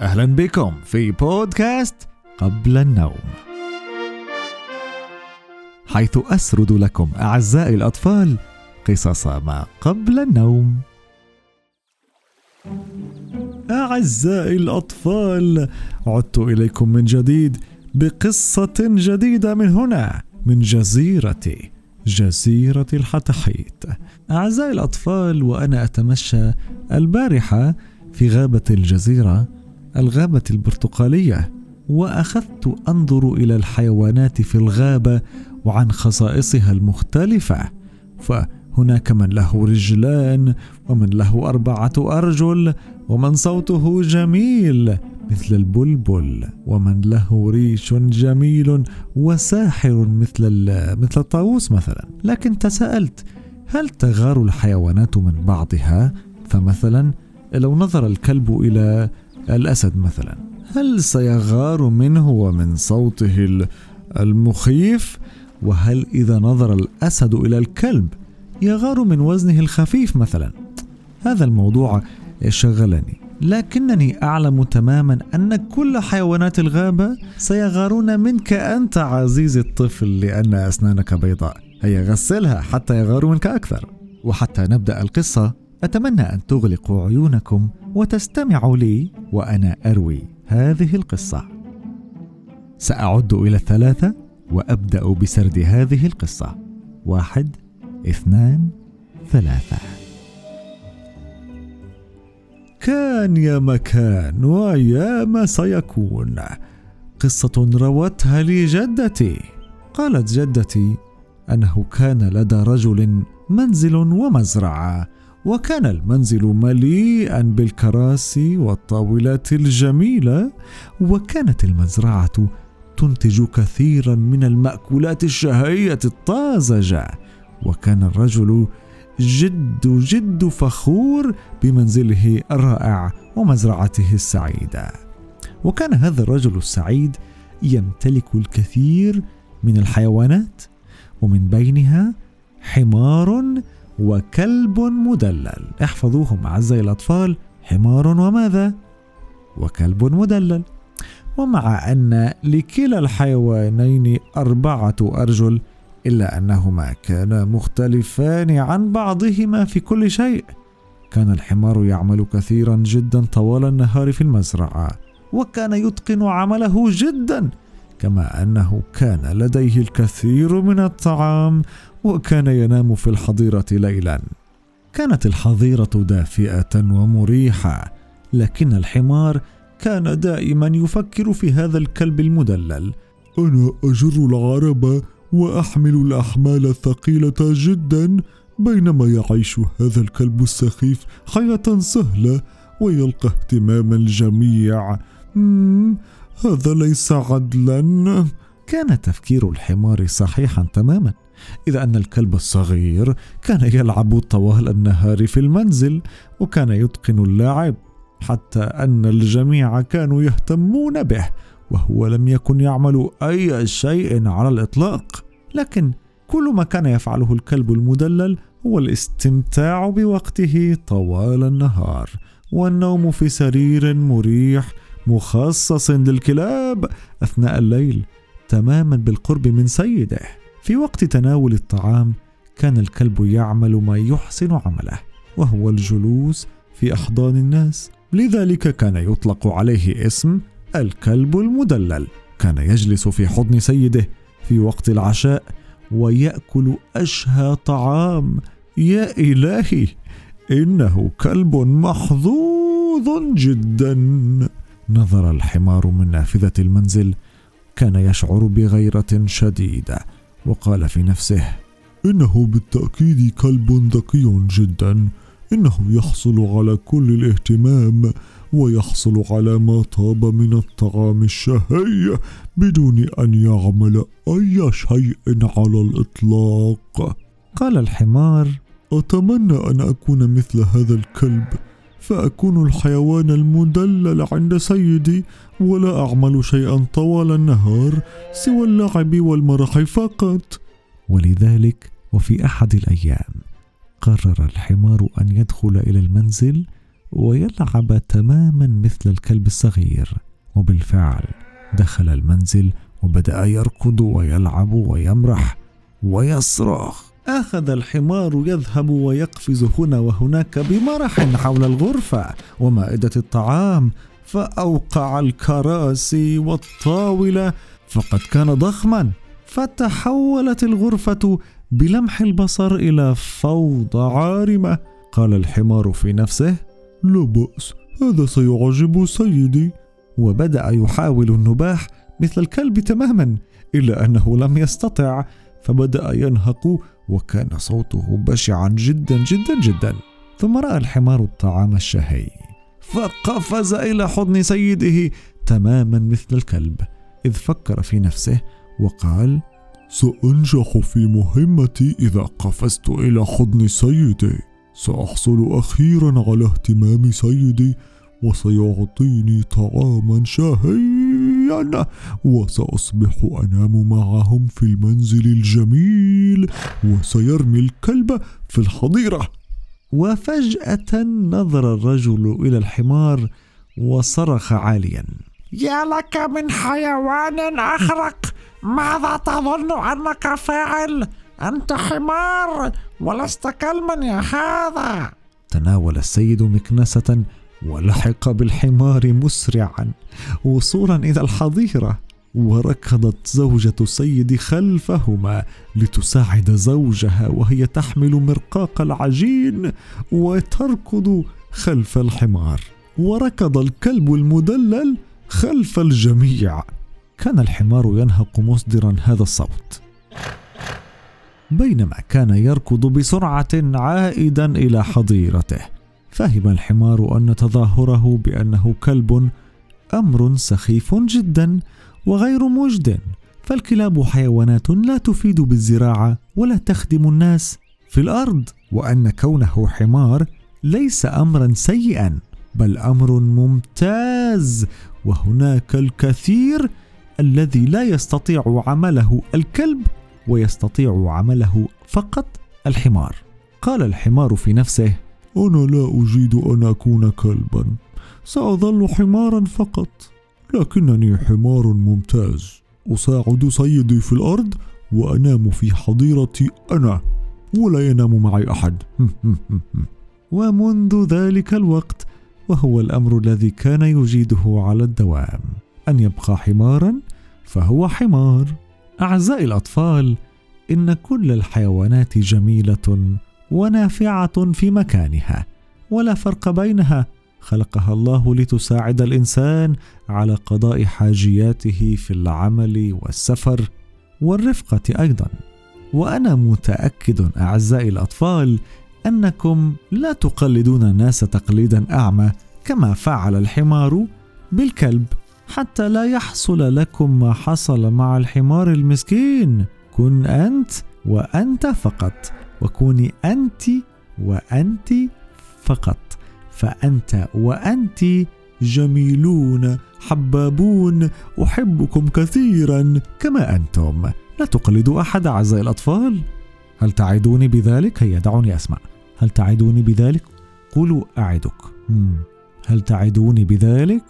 أهلا بكم في بودكاست قبل النوم. حيث أسرد لكم أعزائي الأطفال قصص ما قبل النوم. أعزائي الأطفال عدت إليكم من جديد بقصة جديدة من هنا من جزيرتي جزيرة الحتحيت. أعزائي الأطفال وأنا أتمشى البارحة في غابة الجزيرة الغابة البرتقالية وأخذت أنظر إلى الحيوانات في الغابة وعن خصائصها المختلفة. فهناك من له رجلان ومن له أربعة أرجل ومن صوته جميل مثل البلبل. ومن له ريش جميل وساحر مثل مثل الطاووس مثلا. لكن تساءلت هل تغار الحيوانات من بعضها؟ فمثلا لو نظر الكلب إلى الأسد مثلا. هل سيغار منه ومن صوته المخيف؟ وهل إذا نظر الأسد إلى الكلب يغار من وزنه الخفيف مثلا؟ هذا الموضوع شغلني. لكنني أعلم تماما أن كل حيوانات الغابة سيغارون منك أنت عزيزي الطفل لأن أسنانك بيضاء. هيا غسلها حتى يغاروا منك أكثر. وحتى نبدأ القصة أتمنى أن تغلقوا عيونكم وتستمعوا لي وأنا أروي هذه القصة. سأعد إلى الثلاثة وأبدأ بسرد هذه القصة. واحد اثنان ثلاثة. كان يا مكان ويا ما سيكون. قصة روتها لي جدتي. قالت جدتي أنه كان لدى رجل منزل ومزرعة. وكان المنزل مليئا بالكراسي والطاولات الجميلة وكانت المزرعة تنتج كثيرا من المأكولات الشهية الطازجة. وكان الرجل جد جد فخور بمنزله الرائع ومزرعته السعيدة. وكان هذا الرجل السعيد يمتلك الكثير من الحيوانات ومن بينها حمار وكلب مدلل. احفظوهم أعزائي الأطفال حمار وماذا؟ وكلب مدلل. ومع أن لكلا الحيوانين أربعة أرجل إلا أنهما كانا مختلفان عن بعضهما في كل شيء. كان الحمار يعمل كثيرا جدا طوال النهار في المزرعة وكان يتقن عمله جدا. كما أنه كان لديه الكثير من الطعام وكان ينام في الحظيره ليلا. كانت الحظيره دافئة ومريحة لكن الحمار كان دائما يفكر في هذا الكلب المدلل. أنا أجر العربه وأحمل الأحمال الثقيلة جدا بينما يعيش هذا الكلب السخيف حياة سهلة ويلقى اهتمام الجميع. هذا ليس عدلا. كان تفكير الحمار صحيحا تماما إذ أن الكلب الصغير كان يلعب طوال النهار في المنزل وكان يتقن اللعب حتى أن الجميع كانوا يهتمون به وهو لم يكن يعمل أي شيء على الإطلاق. لكن كل ما كان يفعله الكلب المدلل هو الاستمتاع بوقته طوال النهار والنوم في سرير مريح مخصص للكلاب أثناء الليل تماما بالقرب من سيده. في وقت تناول الطعام كان الكلب يعمل ما يحسن عمله وهو الجلوس في أحضان الناس. لذلك كان يطلق عليه اسم الكلب المدلل. كان يجلس في حضن سيده في وقت العشاء ويأكل أشهى طعام. يا إلهي إنه كلب محظوظ جدا. نظر الحمار من نافذة المنزل كان يشعر بغيرة شديدة وقال في نفسه إنه بالتأكيد كلب ذكي جدا إنه يحصل على كل الاهتمام ويحصل على ما طاب من الطعام الشهي بدون أن يعمل أي شيء على الإطلاق. قال الحمار أتمنى أن أكون مثل هذا الكلب. فأكون الحيوان المدلل عند سيدي ولا أعمل شيئا طوال النهار سوى اللعب والمرح فقط. ولذلك وفي أحد الأيام قرر الحمار أن يدخل إلى المنزل ويلعب تماما مثل الكلب الصغير. وبالفعل دخل المنزل وبدأ يركض ويلعب ويمرح ويصرخ. أخذ الحمار يذهب ويقفز هنا وهناك بمرح حول الغرفة ومائدة الطعام فأوقع الكراسي والطاولة فقد كان ضخما فتحولت الغرفة بلمح البصر إلى فوضى عارمة. قال الحمار في نفسه لا بأس هذا سيعجب سيدي. وبدأ يحاول النباح مثل الكلب تماما إلا أنه لم يستطع فبدأ ينهق وكان صوته بشعا جدا جدا جدا. ثم رأى الحمار الطعام الشهي فقفز إلى حضن سيده تماما مثل الكلب إذ فكر في نفسه وقال سأنجح في مهمتي إذا قفزت إلى حضن سيدي. سأحصل أخيرا على اهتمام سيدي وسيعطيني طعاما شهيا وسأصبح أنام معهم في المنزل الجميل وسيرمي الكلب في الحظيرة. وفجأة نظر الرجل إلى الحمار وصرخ عاليا. يا لك من حيوان أخرق ماذا تظن أنك فاعل؟ أنت حمار ولست كلبا يا هذا. تناول السيد مكنسة ولحق بالحمار مسرعا وصولا إلى الحظيرة وركضت زوجة السيد خلفهما لتساعد زوجها وهي تحمل مرقاق العجين وتركض خلف الحمار. وركض الكلب المدلل خلف الجميع. كان الحمار ينهق مصدرا هذا الصوت. بينما كان يركض بسرعة عائدا إلى حظيرته. فهم الحمار أن تظاهره بأنه كلب أمر سخيف جدا وغير مجد فالكلاب حيوانات لا تفيد بالزراعة ولا تخدم الناس في الأرض وأن كونه حمار ليس امرا سيئا بل أمر ممتاز وهناك الكثير الذي لا يستطيع عمله الكلب ويستطيع عمله فقط الحمار. قال الحمار في نفسه أنا لا أجيد أن أكون كلبا. سأظل حمارا فقط. لكنني حمار ممتاز. أساعد سيدي في الأرض وأنام في حظيرتي أنا ولا ينام معي أحد. ومنذ ذلك الوقت وهو الأمر الذي كان يجيده على الدوام. أن يبقى حمارا فهو حمار. أعزائي الأطفال إن كل الحيوانات جميلة. ونافعة في مكانها ولا فرق بينها. خلقها الله لتساعد الإنسان على قضاء حاجياته في العمل والسفر والرفقة أيضا. وأنا متأكد أعزائي الأطفال أنكم لا تقلدون الناس تقليدا أعمى كما فعل الحمار بالكلب. حتى لا يحصل لكم ما حصل مع الحمار المسكين. كن أنت وأنت فقط. وكوني أنت وأنت فقط. فأنت وأنت جميلون حبابون أحبكم كثيرا كما أنتم. لا تقلدوا أحد أعزائي الأطفال. هل تعدوني بذلك؟ هيا دعوني أسمع. هل تعدوني بذلك؟ قولوا أعدك. هل تعدوني بذلك؟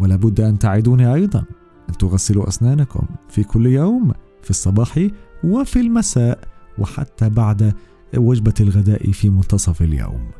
ولا بد أن تعدوني أيضا. أن تغسلوا أسنانكم في كل يوم في الصباح وفي المساء. وحتى بعد وجبة الغداء في منتصف اليوم.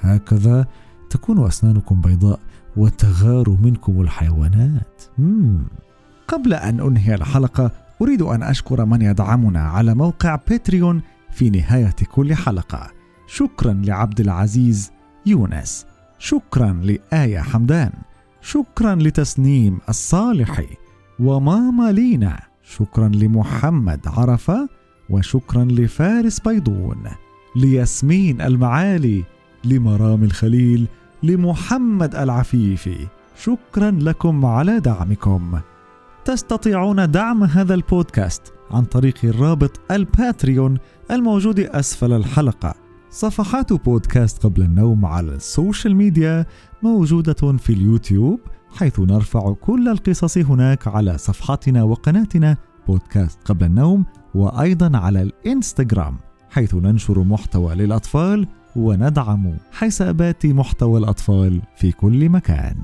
هكذا تكون أسنانكم بيضاء وتغار منكم الحيوانات. مم. قبل أن أنهي الحلقة أريد أن أشكر من يدعمنا على موقع باتريون في نهاية كل حلقة. شكرا لعبد العزيز يونس. شكرا لآية حمدان. شكرا لتسنيم الصالحي وماما لينا. شكرا لمحمد عرفة. وشكرا لفارس بيضون لياسمين المعالي لمرام الخليل لمحمد العفيفي. شكرا لكم على دعمكم. تستطيعون دعم هذا البودكاست عن طريق الرابط ال Patreon الموجود أسفل الحلقة. صفحات بودكاست قبل النوم على ال social media موجودة في اليوتيوب حيث نرفع كل القصص هناك على صفحتنا وقناتنا بودكاست قبل النوم وأيضا على الإنستغرام حيث ننشر محتوى للأطفال وندعم حسابات محتوى الأطفال في كل مكان.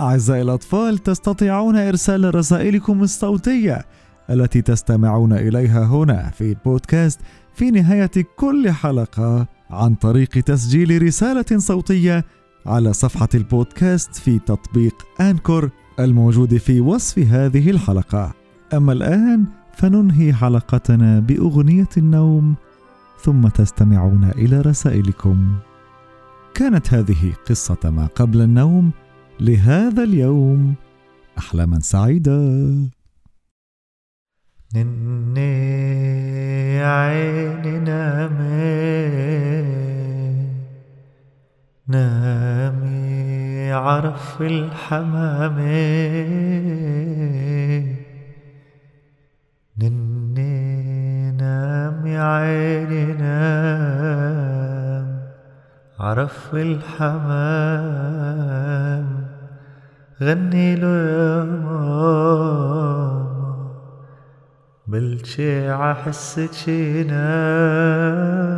أعزائي الأطفال تستطيعون إرسال رسائلكم الصوتية التي تستمعون إليها هنا في البودكاست في نهاية كل حلقة عن طريق تسجيل رسالة صوتية على صفحة البودكاست في تطبيق أنكور الموجود في وصف هذه الحلقة. أما الآن فننهي حلقتنا بأغنية النوم ثم تستمعون إلى رسائلكم. كانت هذه قصة ما قبل النوم لهذا اليوم أحلاما سعيدة. نني عيني نامي نامي عرف الحمام نني نامي عيني نام عرف الحمام. غني له يا ماما بالشيعة حسك نام.